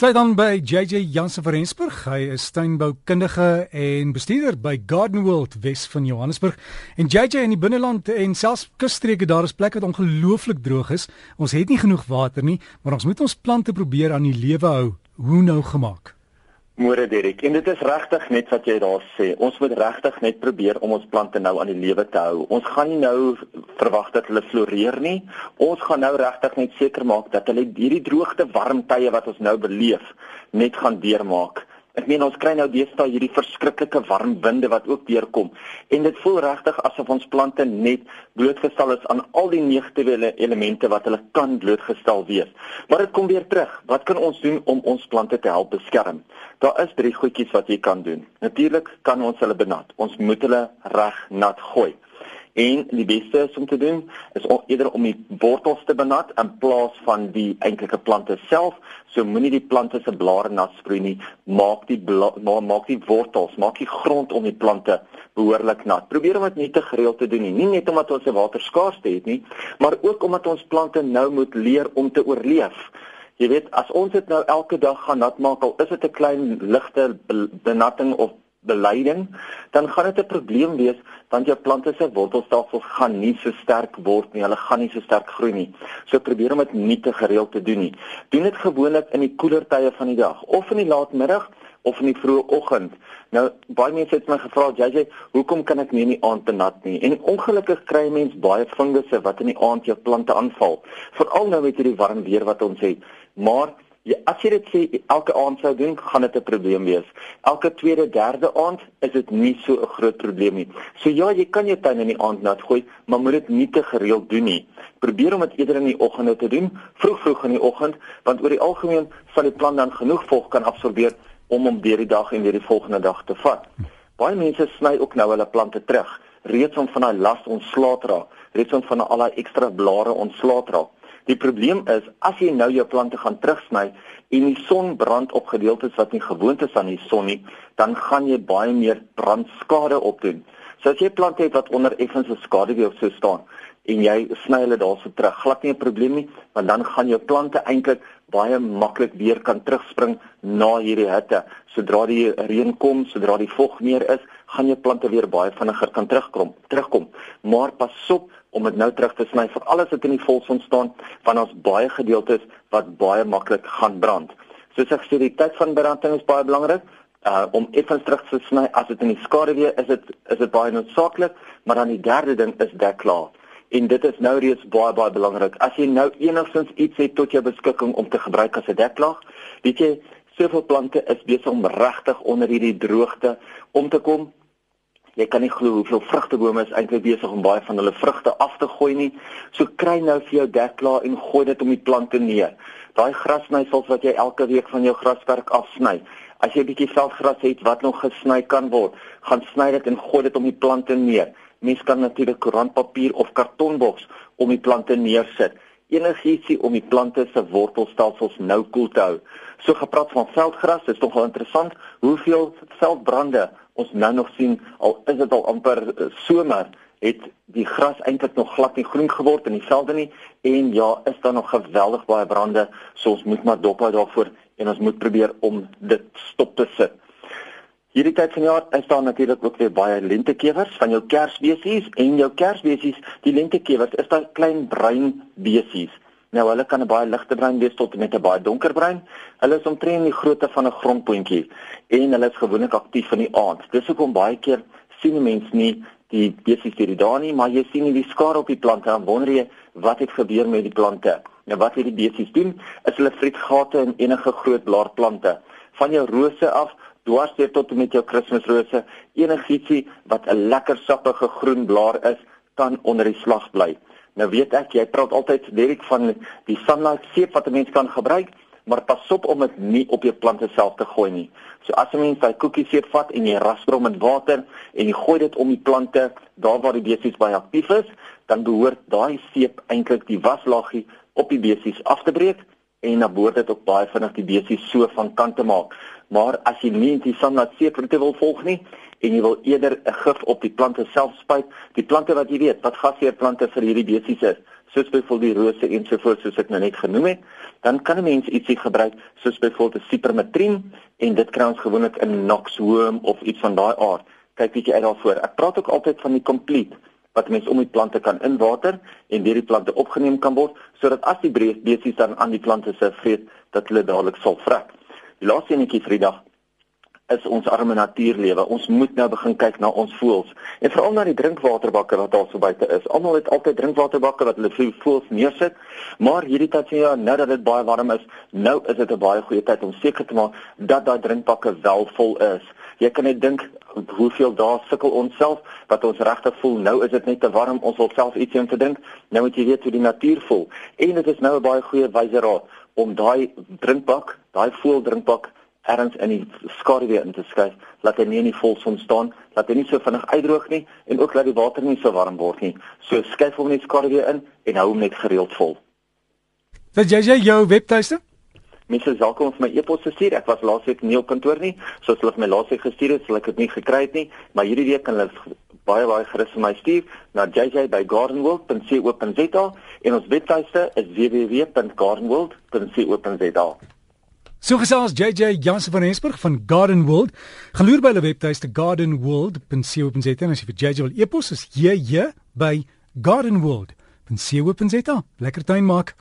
Sluit dan by JJ Jansen van Rensburg. Hy is tuinboukundige en bestuurder by Garden World Wes van Johannesburg. En JJ in die binneland en selfs kusstreke daar is plekke wat ongelooflik droog is. Ons het nie genoeg water nie, maar ons moet ons plante probeer aan die lewe hou. Hoe nou gemaak? Môre Derek, en dit is regtig net wat jy daar sê. Ons moet regtig net probeer om ons plante nou aan die lewe te hou. Ons gaan nie nou verwag dat hulle floreer nie. Ons gaan nou regtig net seker maak dat hulle hierdie droogte, warm tye wat ons nou beleef, net gaan deurmaak. Ek meen ons kry nou deesdae hierdie verskriklike warm winde wat ook deurkom en dit voel regtig asof ons plante net blootgestel is aan al die negatiewe elemente wat hulle kan blootgestel wees. Maar dit kom weer terug. Wat kan ons doen om ons plante te help beskerm? Daar is drie goedjies wat jy kan doen. Natuurlik kan ons hulle benat. Ons moet hulle reg nat gooi. En die beste is om te doen is om eerder om die wortels te benat in plaas van die eintlike plante self. So moenie die plante se blare nat sproei nie. Maak die maar maak die wortels, maak die grond om die plante behoorlik nat. Probeer om dit nie te gereeld te doen nie. Nie net omdat ons 'n waterskaarste het nie, maar ook omdat ons plante nou moet leer om te oorleef. Jy weet, as ons dit nou elke dag gaan nat maak, al is dit 'n klein ligte benatting of beleiding, dan gaan dit 'n probleem wees want jou plante se wortelstelsels gaan nie so sterk word nie. Hulle gaan nie so sterk groei nie. So probeer om dit nie te gereeld te doen nie. Doen dit gewoonlik in die koeler tye van die dag of in die laatmiddag of in die vroeë oggend. Nou baie mense het my gevra, "JJ, hoekom kan ek nie in die aand te nat nie?" En ongelukkig kry mense baie fungusse wat in die aand jou plante aanval, veral nou met hierdie warm weer wat ons het. Maar Ja, as jy dit sê elke aand sou doen, gaan dit 'n probleem wees. Elke tweede, derde aand is dit nie so 'n groot probleem nie. So ja, jy kan jou tuin in die aand nat gooi, maar moet dit nie te gereeld doen nie. Probeer om dit eerder in die oggende te doen, vroeg vroeg in die oggend, want oor die algemeen sal die plant dan genoeg vog kan absorbeer om hom deur die dag en weer die volgende dag te vat. Baie mense sny ook nou hulle plante terug, reeds om van daai las ontslae te raak, reeds om van al daai ekstra blare ontslae te raak. Die probleem is as jy nou jou plante gaan terugsny en die son brand op gedeeltes wat nie gewoond is aan die son nie, dan gaan jy baie meer brandskade opdoen. So as jy plante het wat onder effense skaduwee of so staan en jy sny hulle daarso terug, glad nie 'n probleem nie, want dan gaan jou plante eintlik baie maklik weer kan terugspring na hierdie hitte. Sodra die reën kom, sodra die vog meer is, gaan jou plante weer baie vinniger kan terugkom. Terugkom. Maar pas op om dit nou terug te sny vir alles wat in die volson staan van ons baie gedeeltes wat baie maklik gaan brand. Soos ek sê die tyd van branding is baie belangrik. Uh om effens terug te sny as dit in die skaduwee is dit is dit baie noodsaaklik, maar dan die derde ding is dek klaar. En dit is nou reeds baie baie belangrik. As jy nou enigstens iets het tot jou beskikking om te gebruik as 'n deklaag, weet jy, soveel plante is besig om regtig onder hierdie droogte om te kom Jy kan nie glo hoeveel vrugtebome is eintlik besig om baie van hulle vrugte af te gooi nie. So kry nou vir jou dekklaar en gooi dit om die plante neer. Daai grasnysels wat jy elke week van jou grasperk afsny. As jy 'n bietjie veldgras het wat nog gesny kan word, gaan sny dit en gooi dit om die plante neer. Mens kan natuurlik koerantpapier of kartonboks om die plante neersit. Enigietsie om die plante se wortelstelsels nou koel te hou. So gepraat van veldgras, is tog wel interessant hoeveel veldbrande ons nou nog sien al is dit al amper uh, somer het die gras eintlik nog glad nie groen geword in die velde nie en ja is daar nog geweldig baie brande so ons moet maar dop hou daarvoor en ons moet probeer om dit stop te sit. Hierdie tyd van jaar is daar natuurlik ook weer baie lentekewers van jou kersbesies en jou kersbesies die lentekewers is daai klein bruin besies Nou hulle kan 'n baie ligte bruin wees tot met 'n baie donker bruin. Hulle is omtrent die grootte van 'n grondpotjie en hulle is gewoonlik aktief in die aand. Dis hoekom baie keer sien mense nie die besies hierdie daar nie, maar jy sien die skare op die plante en wonder jy wat het gebeur met die plante. Nou wat hierdie besies doen, is hulle vriet gate in enige groot blaarplante. Van jou rose af dwars deur tot met jou kerstmisrose, enigietsie wat 'n lekker sappige groen blaar is, kan onder die slag bly. Nou weet ek jy praat altyd direk van die sunlight seep wat 'n mens kan gebruik, maar pas op om dit nie op jou plante self te gooi nie. So as 'n mens daai koekie seep vat en jy rasper hom met water en jy gooi dit om die plante daar waar die besies baie aktief is, dan behoort daai seep eintlik die waslaagie op die besies af te breek en dan behoort dit ook baie vinnig die besies so van kant te maak. Maar as jy nie die sunlight seep wil volg nie, en jy wil eerder 'n gif op die plante self spuit. Die plante wat jy weet, wat gasheer plante vir hierdie besies is, soos byvoorbeeld die rose en so voort soos ek nou net genoem het, dan kan 'n mens ietsie gebruik soos byvoorbeeld sipermetrin en dit kry ons gewoonlik in Noxhoom of iets van daai aard. Kyk bietjie uit daarvoor. Ek praat ook altyd van die complete wat mens om die plante kan inwater en deur die plante opgeneem kan word sodat as die besies dan aan die plante se vreet dat hulle dadelik sal vrek. Die laaste enetjie vir die dag is ons arme natuurlewe. Ons moet nou begin kyk na ons voëls en veral na die drinkwaterbakke wat daar so buite is. Almal het altyd drinkwaterbakke wat hulle vir voëls neersit, maar hierdie tyd sien jy nou dat dit baie warm is, nou is dit 'n baie goeie tyd om seker te maak dat daai drinkbakke wel vol is. Jy kan net dink hoeveel dae sukkel ons self wat ons regtig voel nou is dit net te warm ons wil self ietsie om te drink nou moet jy weet hoe die natuur voel en dit is nou 'n baie goeie wyse raad om daai drinkbak daai voël drinkbak ergens in die skaduwee in te skuif, laat hy nie in die volson staan, laat hy nie so vinnig uitdroog nie en ook laat die water nie so warm word nie. So skuif hom net skaduwee in en hou hom net gereeld vol. Dat jy jy jou webtuiste? Mense sal kom vir my e-pos stuur. Ek was laasweek nie op kantoor nie, so as hulle my laasweek gestuur het, sal ek dit nie gekry het nie, maar hierdie week kan hulle baie baie gerus vir my stuur na jj@gardenworld.co.za en ons webtuiste is www.gardenworld.co.za. So gesels JJ Jansen van Rensburg van Garden World. Geloer by hulle webtuiste gardenworld.co.za en as jy vir JJ wil e-pos is JJ by gardenworld.co.za. Lekker tuin maak.